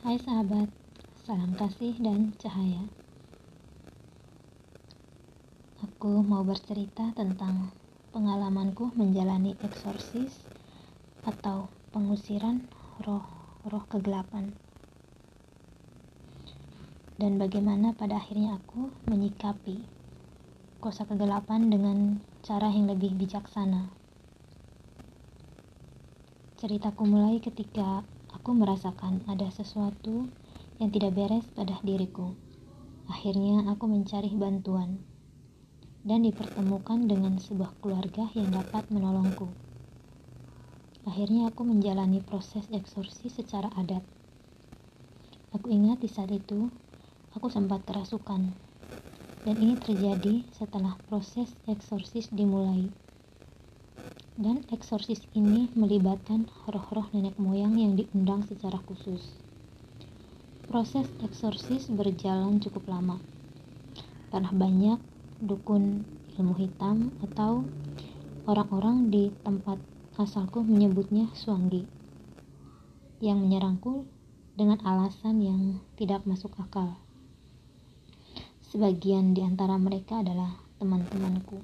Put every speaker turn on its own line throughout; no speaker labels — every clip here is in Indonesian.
Hai sahabat, salam kasih dan cahaya. Aku mau bercerita tentang pengalamanku menjalani eksorsis atau pengusiran roh-roh kegelapan. Dan bagaimana pada akhirnya aku menyikapi kosa kegelapan dengan cara yang lebih bijaksana. Ceritaku mulai ketika aku merasakan ada sesuatu yang tidak beres pada diriku. Akhirnya aku mencari bantuan dan dipertemukan dengan sebuah keluarga yang dapat menolongku. Akhirnya aku menjalani proses eksorsis secara adat. Aku ingat di saat itu, aku sempat kerasukan. Dan ini terjadi setelah proses eksorsis dimulai. Dan eksorsis ini melibatkan roh-roh nenek moyang yang diundang secara khusus. Proses eksorsis berjalan cukup lama. Karena banyak dukun ilmu hitam atau orang-orang di tempat asalku menyebutnya suanggi yang menyerangku dengan alasan yang tidak masuk akal. Sebagian di antara mereka adalah teman-temanku.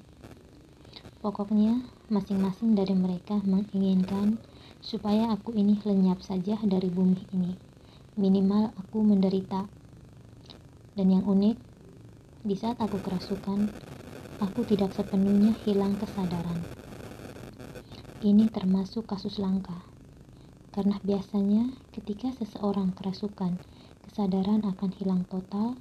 Pokoknya, masing-masing dari mereka menginginkan supaya aku ini lenyap saja dari bumi ini. Minimal aku menderita. Dan yang unik, di saat aku kerasukan, aku tidak sepenuhnya hilang kesadaran. Ini termasuk kasus langka. Karena biasanya ketika seseorang kerasukan, kesadaran akan hilang total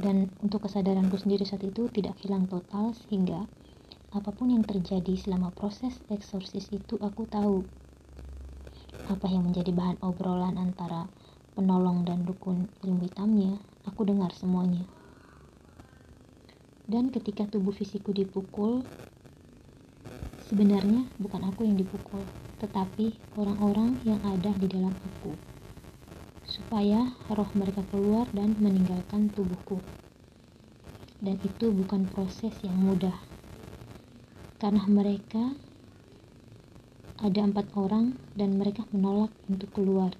dan untuk kesadaranku sendiri saat itu tidak hilang total sehingga apa pun yang terjadi selama proses eksorsis itu aku tahu. Apa yang menjadi bahan obrolan antara penolong dan dukun ilmu hitamnya aku dengar semuanya. Dan ketika tubuh fisikku dipukul sebenarnya bukan aku yang dipukul tetapi orang-orang yang ada di dalam aku supaya roh mereka keluar dan meninggalkan tubuhku. Dan itu bukan proses yang mudah, karena mereka ada empat orang dan mereka menolak untuk keluar.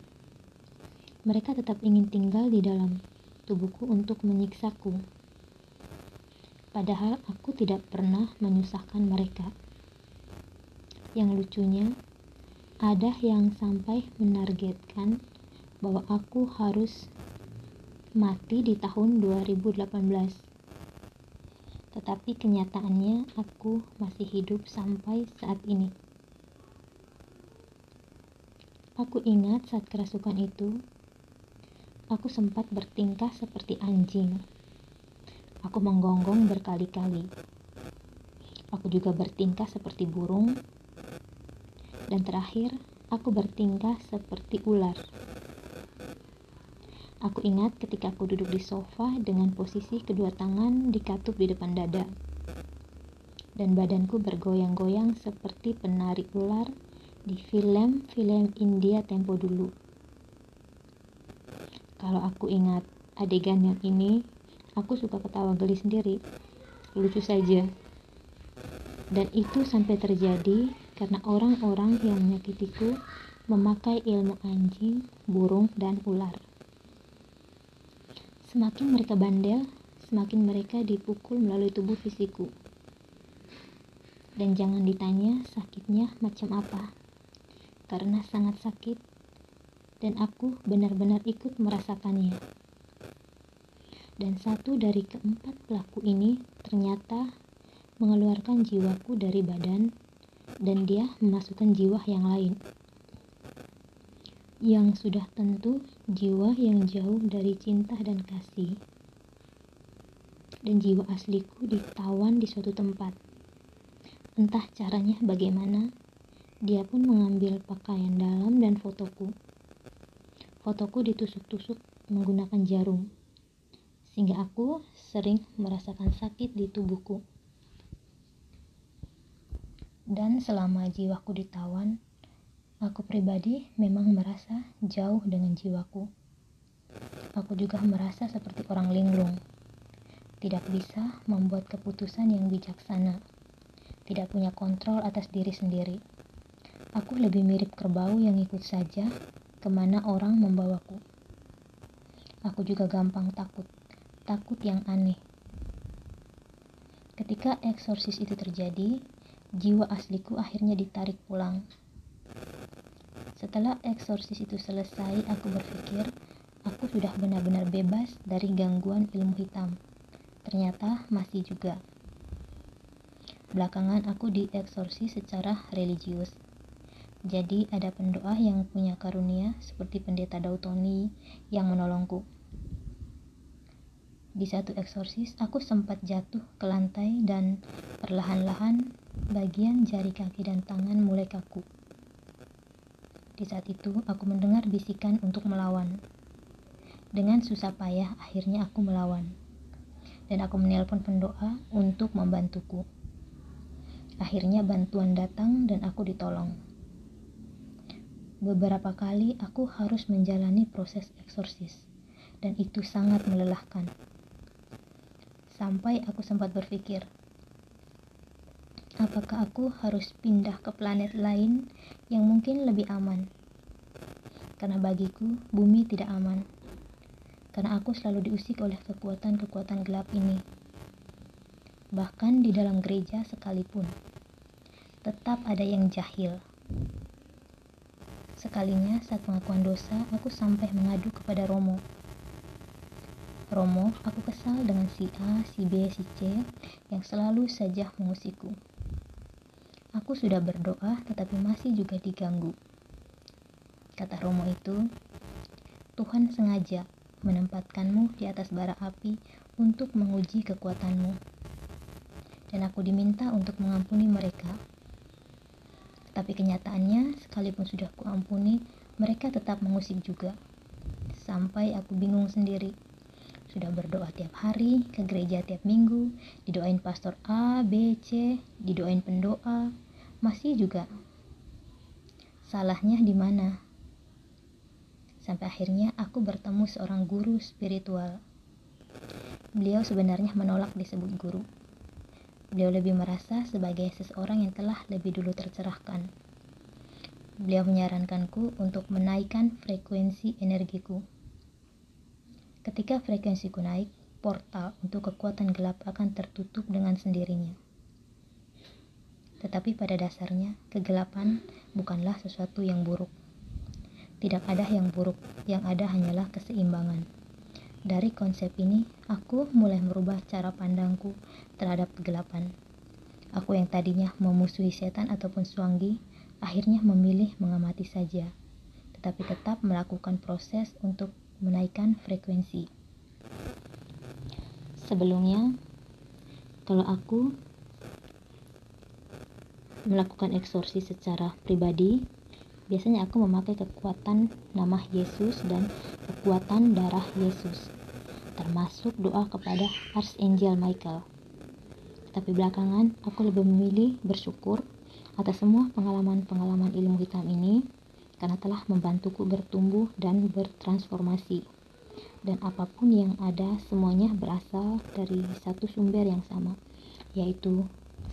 Mereka tetap ingin tinggal di dalam tubuhku untuk menyiksaku. Padahal aku tidak pernah menyusahkan mereka. Yang lucunya, ada yang sampai menargetkan bahwa aku harus mati di tahun 2018. Tetapi kenyataannya aku masih hidup sampai saat ini. Aku ingat saat kerasukan itu, aku sempat bertingkah seperti anjing. Aku menggonggong berkali-kali. Aku juga bertingkah seperti burung. Dan terakhir, aku bertingkah seperti ular. Aku ingat ketika aku duduk di sofa dengan posisi kedua tangan dikatup di depan dada. Dan badanku bergoyang-goyang seperti penari ular di film-film India tempo dulu. Kalau aku ingat adegan yang ini, aku suka ketawa geli sendiri. Lucu saja. Dan itu sampai terjadi karena orang-orang yang menyakitiku memakai ilmu anjing, burung, dan ular. Semakin mereka bandel, semakin mereka dipukul melalui tubuh fisikku. Dan jangan ditanya sakitnya macam apa, karena sangat sakit, dan aku benar-benar ikut merasakannya. Dan satu dari keempat pelaku ini ternyata mengeluarkan jiwaku dari badan, dan dia memasukkan jiwa yang lain yang sudah tentu jiwa yang jauh dari cinta dan kasih dan jiwa asliku ditawan di suatu tempat. Entah caranya bagaimana dia pun mengambil pakaian dalam dan fotoku. Fotoku ditusuk-tusuk menggunakan jarum sehingga aku sering merasakan sakit di tubuhku. Dan selama jiwaku ditawan Aku pribadi memang merasa jauh dengan jiwaku. Aku juga merasa seperti orang linglung. Tidak bisa membuat keputusan yang bijaksana. Tidak punya kontrol atas diri sendiri. Aku lebih mirip kerbau yang ikut saja ke mana orang membawaku. Aku juga gampang takut, takut yang aneh. Ketika eksorsis itu terjadi, jiwa asliku akhirnya ditarik pulang. Setelah eksorsis itu selesai, aku berpikir aku sudah benar-benar bebas dari gangguan ilmu hitam. Ternyata masih juga. Belakangan aku dieksorsis secara religius jadi ada pendoa yang punya karunia seperti pendeta Dautoni yang menolongku. Di satu eksorsis, aku sempat jatuh ke lantai dan perlahan-lahan bagian jari kaki dan tangan mulai kaku. Di saat itu, aku mendengar bisikan untuk melawan. Dengan susah payah, akhirnya aku melawan. Dan aku menelpon pendoa untuk membantuku. Akhirnya bantuan datang dan aku ditolong. Beberapa kali aku harus menjalani proses eksorsis, dan itu sangat melelahkan. Sampai aku sempat berpikir, apakah aku harus pindah ke planet lain yang mungkin lebih aman? Karena bagiku, bumi tidak aman. Karena aku selalu diusik oleh kekuatan-kekuatan gelap ini. Bahkan di dalam gereja sekalipun, tetap ada yang jahil Sekalinya saat pengakuan dosa, aku sampai mengadu kepada Romo. Romo, aku kesal dengan si A, si B, si C yang selalu saja mengusikku. Aku sudah berdoa tetapi masih juga diganggu. Kata Romo itu, Tuhan sengaja menempatkanmu di atas bara api untuk menguji kekuatanmu. Dan aku diminta untuk mengampuni mereka tapi kenyataannya, sekalipun sudah kuampuni, mereka tetap mengusik juga. Sampai aku bingung sendiri. Sudah berdoa tiap hari, ke gereja tiap minggu, didoain pastor A, B, C, didoain pendoa, masih juga. Salahnya di mana? Sampai akhirnya aku bertemu seorang guru spiritual. Beliau sebenarnya menolak disebut guru Beliau lebih merasa sebagai seseorang yang telah lebih dulu tercerahkan. Beliau menyarankanku untuk menaikkan frekuensi energiku. Ketika frekuensiku naik, portal untuk kekuatan gelap akan tertutup dengan sendirinya. Tetapi pada dasarnya, kegelapan bukanlah sesuatu yang buruk. Tidak ada yang buruk, yang ada hanyalah keseimbangan. Dari konsep ini, aku mulai merubah cara pandangku terhadap kegelapan. Aku yang tadinya memusuhi setan ataupun suanggi, akhirnya memilih mengamati saja, tetapi tetap melakukan proses untuk menaikkan frekuensi. Sebelumnya, kalau aku melakukan eksorsis secara pribadi, biasanya aku memakai kekuatan nama Yesus dan kekuatan darah Yesus, termasuk doa kepada Archangel Michael. Tapi belakangan, aku lebih memilih bersyukur atas semua pengalaman-pengalaman ilmu hitam ini karena telah membantuku bertumbuh dan bertransformasi. Dan apa pun yang ada, semuanya berasal dari satu sumber yang sama, yaitu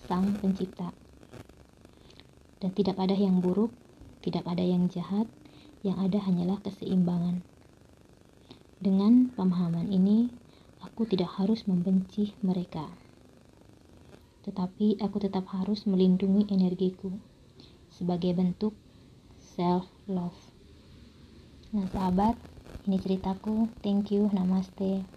Sang Pencipta. Dan tidak ada yang buruk, tidak ada yang jahat, yang ada hanyalah keseimbangan. Dengan pemahaman ini, aku tidak harus membenci mereka, tetapi aku tetap harus melindungi energiku sebagai bentuk self-love. Nah, sahabat, ini ceritaku. Thank you, namaste.